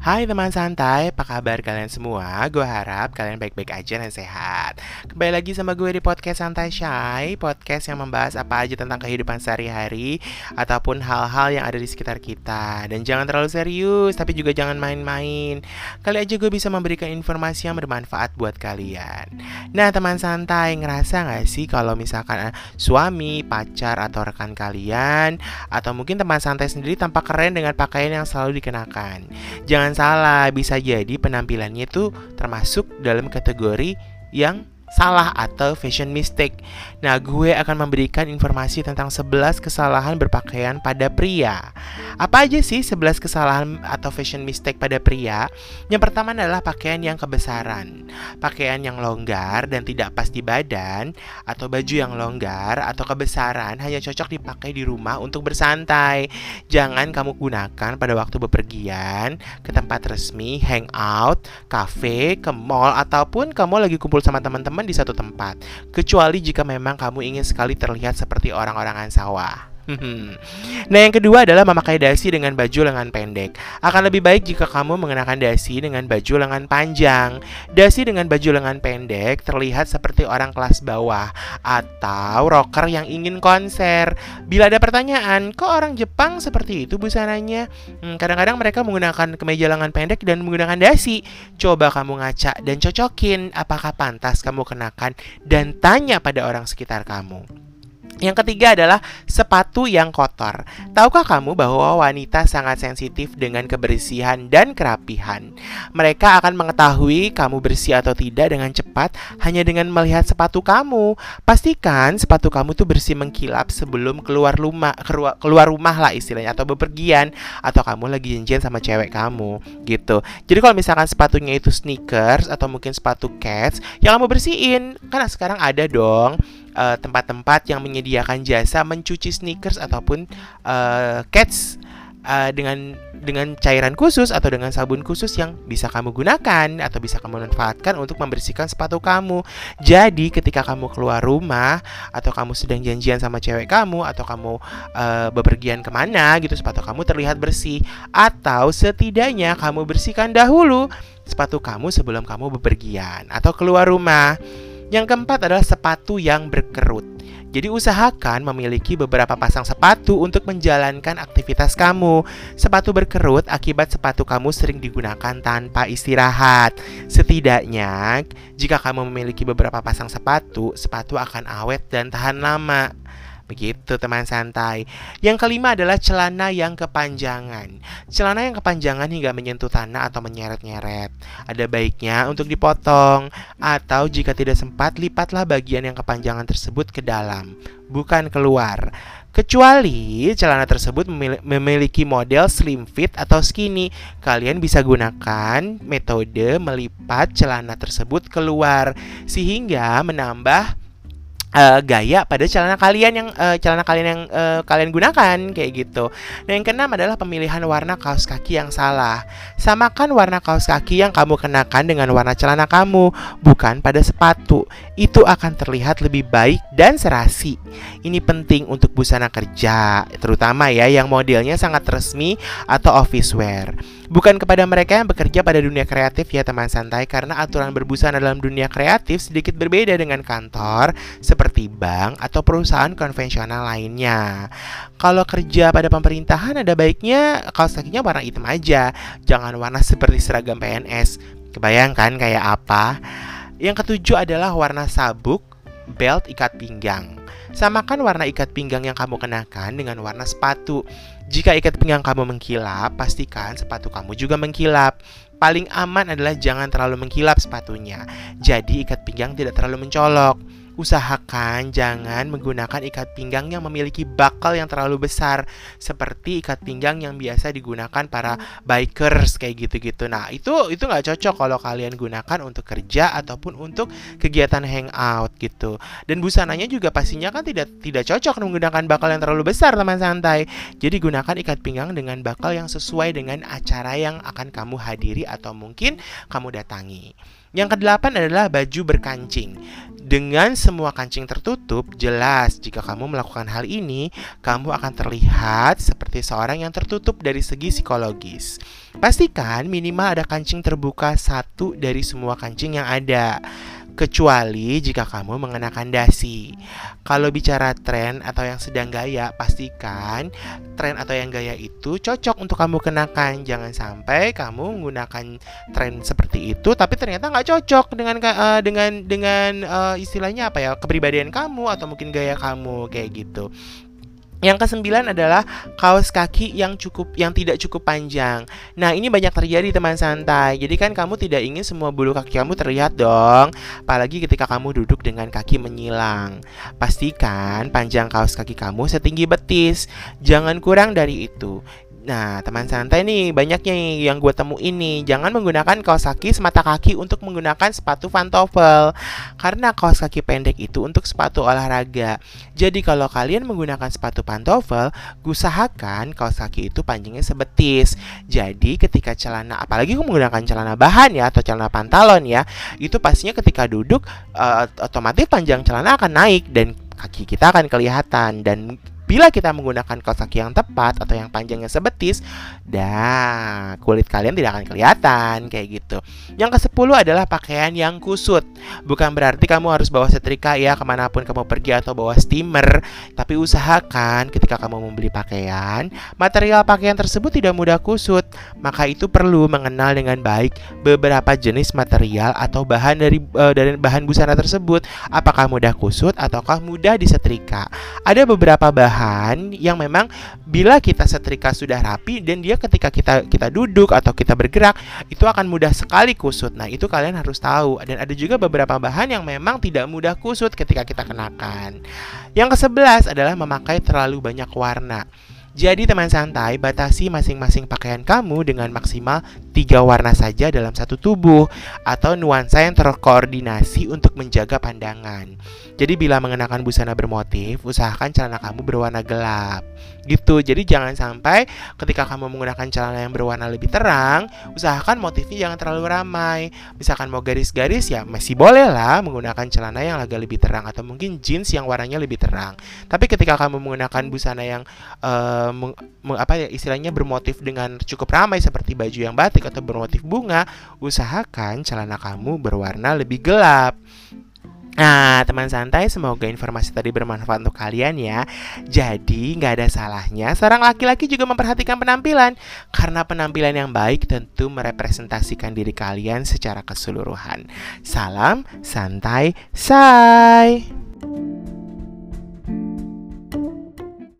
Hai teman santai, apa kabar kalian semua? Gue harap kalian baik-baik aja dan sehat. Kembali lagi sama gue di podcast Santai Shy Podcast yang membahas apa aja tentang kehidupan sehari-hari Ataupun hal-hal yang ada di sekitar kita. Dan jangan terlalu serius, tapi juga jangan main-main. Kali aja gue bisa memberikan informasi yang bermanfaat buat kalian. Nah teman santai, ngerasa gak sih kalau misalkan eh, suami, pacar, atau rekan kalian Atau mungkin teman santai sendiri tampak keren dengan pakaian yang selalu dikenakan? Jangan jangan salah, bisa jadi penampilannya itu termasuk dalam kategori yang salah atau fashion mistake. Nah, gue akan memberikan informasi tentang 11 kesalahan berpakaian pada pria. Apa aja sih 11 kesalahan atau fashion mistake pada pria? Yang pertama adalah pakaian yang kebesaran. Pakaian yang longgar dan tidak pas di badan atau baju yang longgar atau kebesaran hanya cocok dipakai di rumah untuk bersantai. Jangan kamu gunakan pada waktu bepergian ke tempat resmi, hangout, cafe, ke mall ataupun kamu lagi kumpul sama teman-teman di satu tempat, kecuali jika memang kamu ingin sekali terlihat seperti orang-orangan sawah. nah, yang kedua adalah memakai dasi dengan baju lengan pendek. Akan lebih baik jika kamu mengenakan dasi dengan baju lengan panjang. Dasi dengan baju lengan pendek terlihat seperti orang kelas bawah atau rocker yang ingin konser. Bila ada pertanyaan, kok orang Jepang seperti itu busananya? Hmm, kadang-kadang mereka menggunakan kemeja lengan pendek dan menggunakan dasi. Coba kamu ngaca dan cocokin apakah pantas kamu kenakan dan tanya pada orang sekitar kamu. Yang ketiga adalah sepatu yang kotor. Tahukah kamu bahwa wanita sangat sensitif dengan kebersihan dan kerapihan? Mereka akan mengetahui kamu bersih atau tidak dengan cepat hanya dengan melihat sepatu kamu. Pastikan sepatu kamu tuh bersih mengkilap sebelum keluar rumah, keluar rumah lah istilahnya atau bepergian atau kamu lagi janjian sama cewek kamu gitu. Jadi kalau misalkan sepatunya itu sneakers atau mungkin sepatu cats, yang kamu bersihin karena sekarang ada dong Eh, tempat-tempat uh, yang menyediakan jasa mencuci sneakers ataupun uh, cats uh, dengan dengan cairan khusus atau dengan sabun khusus yang bisa kamu gunakan atau bisa kamu manfaatkan untuk membersihkan sepatu kamu. Jadi ketika kamu keluar rumah atau kamu sedang janjian sama cewek kamu atau kamu uh, bepergian ke mana gitu sepatu kamu terlihat bersih atau setidaknya kamu bersihkan dahulu sepatu kamu sebelum kamu bepergian atau keluar rumah. Yang keempat adalah sepatu yang berkerut. Jadi usahakan memiliki beberapa pasang sepatu untuk menjalankan aktivitas kamu. Sepatu berkerut akibat sepatu kamu sering digunakan tanpa istirahat. Setidaknya, jika kamu memiliki beberapa pasang sepatu, sepatu akan awet dan tahan lama. Begitu teman santai. Yang kelima adalah celana yang kepanjangan. Celana yang kepanjangan hingga menyentuh tanah atau menyeret-nyeret. Ada baiknya untuk dipotong atau jika tidak sempat lipatlah bagian yang kepanjangan tersebut ke dalam, bukan keluar. Kecuali celana tersebut memiliki model slim fit atau skinny, kalian bisa gunakan metode melipat celana tersebut keluar sehingga menambah uh, gaya pada celana kalian yang uh, celana kalian yang uh, kalian gunakan kayak gitu. Nah, yang keenam adalah pemilihan warna kaos kaki yang salah. Samakan warna kaos kaki yang kamu kenakan dengan warna celana kamu, bukan pada sepatu. Itu akan terlihat lebih baik dan serasi. Ini penting untuk busana kerja, terutama ya yang modelnya sangat resmi atau office wear. Bukan kepada mereka yang bekerja pada dunia kreatif ya teman santai karena aturan berbusana dalam dunia kreatif sedikit berbeda dengan kantor seperti bank atau perusahaan konvensional lainnya. Kalau kerja pada pemerintahan ada baiknya kaos kakinya warna hitam aja, jangan warna seperti seragam PNS. Kebayangkan kayak apa? Yang ketujuh adalah warna sabuk belt ikat pinggang. Samakan warna ikat pinggang yang kamu kenakan dengan warna sepatu. Jika ikat pinggang kamu mengkilap, pastikan sepatu kamu juga mengkilap. Paling aman adalah jangan terlalu mengkilap sepatunya. Jadi ikat pinggang tidak terlalu mencolok. Usahakan jangan menggunakan ikat pinggang yang memiliki bakal yang terlalu besar seperti ikat pinggang yang biasa digunakan para bikers kayak gitu-gitu. Nah, itu itu nggak cocok kalau kalian gunakan untuk kerja ataupun untuk kegiatan hangout gitu. Dan busananya juga pastinya kan tidak tidak cocok menggunakan bakal yang terlalu besar teman santai. Jadi gunakan ikat pinggang dengan bakal yang sesuai dengan acara yang akan kamu hadiri atau mungkin kamu datangi. Yang kedelapan adalah baju berkancing. Dengan semua kancing tertutup, jelas jika kamu melakukan hal ini, kamu akan terlihat seperti seorang yang tertutup dari segi psikologis. Pastikan minimal ada kancing terbuka satu dari semua kancing yang ada kecuali jika kamu mengenakan dasi. Kalau bicara tren atau yang sedang gaya, pastikan tren atau yang gaya itu cocok untuk kamu kenakan. Jangan sampai kamu menggunakan tren seperti itu, tapi ternyata nggak cocok dengan uh, dengan dengan uh, istilahnya apa ya kepribadian kamu atau mungkin gaya kamu kayak gitu. Yang kesembilan adalah kaos kaki yang cukup yang tidak cukup panjang. Nah, ini banyak terjadi teman santai. Jadi kan kamu tidak ingin semua bulu kaki kamu terlihat dong. Apalagi ketika kamu duduk dengan kaki menyilang. Pastikan panjang kaos kaki kamu setinggi betis. Jangan kurang dari itu. Nah, teman santai nih, banyaknya yang gue temu ini. Jangan menggunakan kaos kaki semata kaki untuk menggunakan sepatu pantofel. Karena kaos kaki pendek itu untuk sepatu olahraga. Jadi kalau kalian menggunakan sepatu pantofel, usahakan kaos kaki itu panjangnya sebetis. Jadi ketika celana, apalagi kamu menggunakan celana bahan ya, atau celana pantalon ya, itu pastinya ketika duduk, uh, otomatis panjang celana akan naik dan kaki kita akan kelihatan dan Bila kita menggunakan kaos kaki yang tepat atau yang panjangnya sebetis, dah kulit kalian tidak akan kelihatan kayak gitu. Yang ke-10 adalah pakaian yang kusut. Bukan berarti kamu harus bawa setrika ya ke mana pun kamu pergi atau bawa steamer, tapi usahakan ketika kamu membeli pakaian, material pakaian tersebut tidak mudah kusut. Maka itu perlu mengenal dengan baik beberapa jenis material atau bahan dari uh, dari bahan busana tersebut. Apakah mudah kusut ataukah mudah disetrika? Ada beberapa bahan bahan yang memang bila kita setrika sudah rapi dan dia ketika kita kita duduk atau kita bergerak itu akan mudah sekali kusut. Nah, itu kalian harus tahu. Dan ada juga beberapa bahan yang memang tidak mudah kusut ketika kita kenakan. Yang ke-11 adalah memakai terlalu banyak warna. Jadi teman santai, batasi masing-masing pakaian kamu dengan maksimal tiga warna saja dalam satu tubuh atau nuansa yang terkoordinasi untuk menjaga pandangan. Jadi bila mengenakan busana bermotif, usahakan celana kamu berwarna gelap. Gitu. Jadi jangan sampai ketika kamu menggunakan celana yang berwarna lebih terang, usahakan motifnya jangan terlalu ramai. Misalkan mau garis-garis ya masih boleh lah menggunakan celana yang agak lebih terang atau mungkin jeans yang warnanya lebih terang. Tapi ketika kamu menggunakan busana yang uh, meng, meng, apa ya istilahnya bermotif dengan cukup ramai seperti baju yang batik atau bermotif bunga, usahakan celana kamu berwarna lebih gelap. Nah, teman santai, semoga informasi tadi bermanfaat untuk kalian ya. Jadi, nggak ada salahnya seorang laki-laki juga memperhatikan penampilan, karena penampilan yang baik tentu merepresentasikan diri kalian secara keseluruhan. Salam santai, say.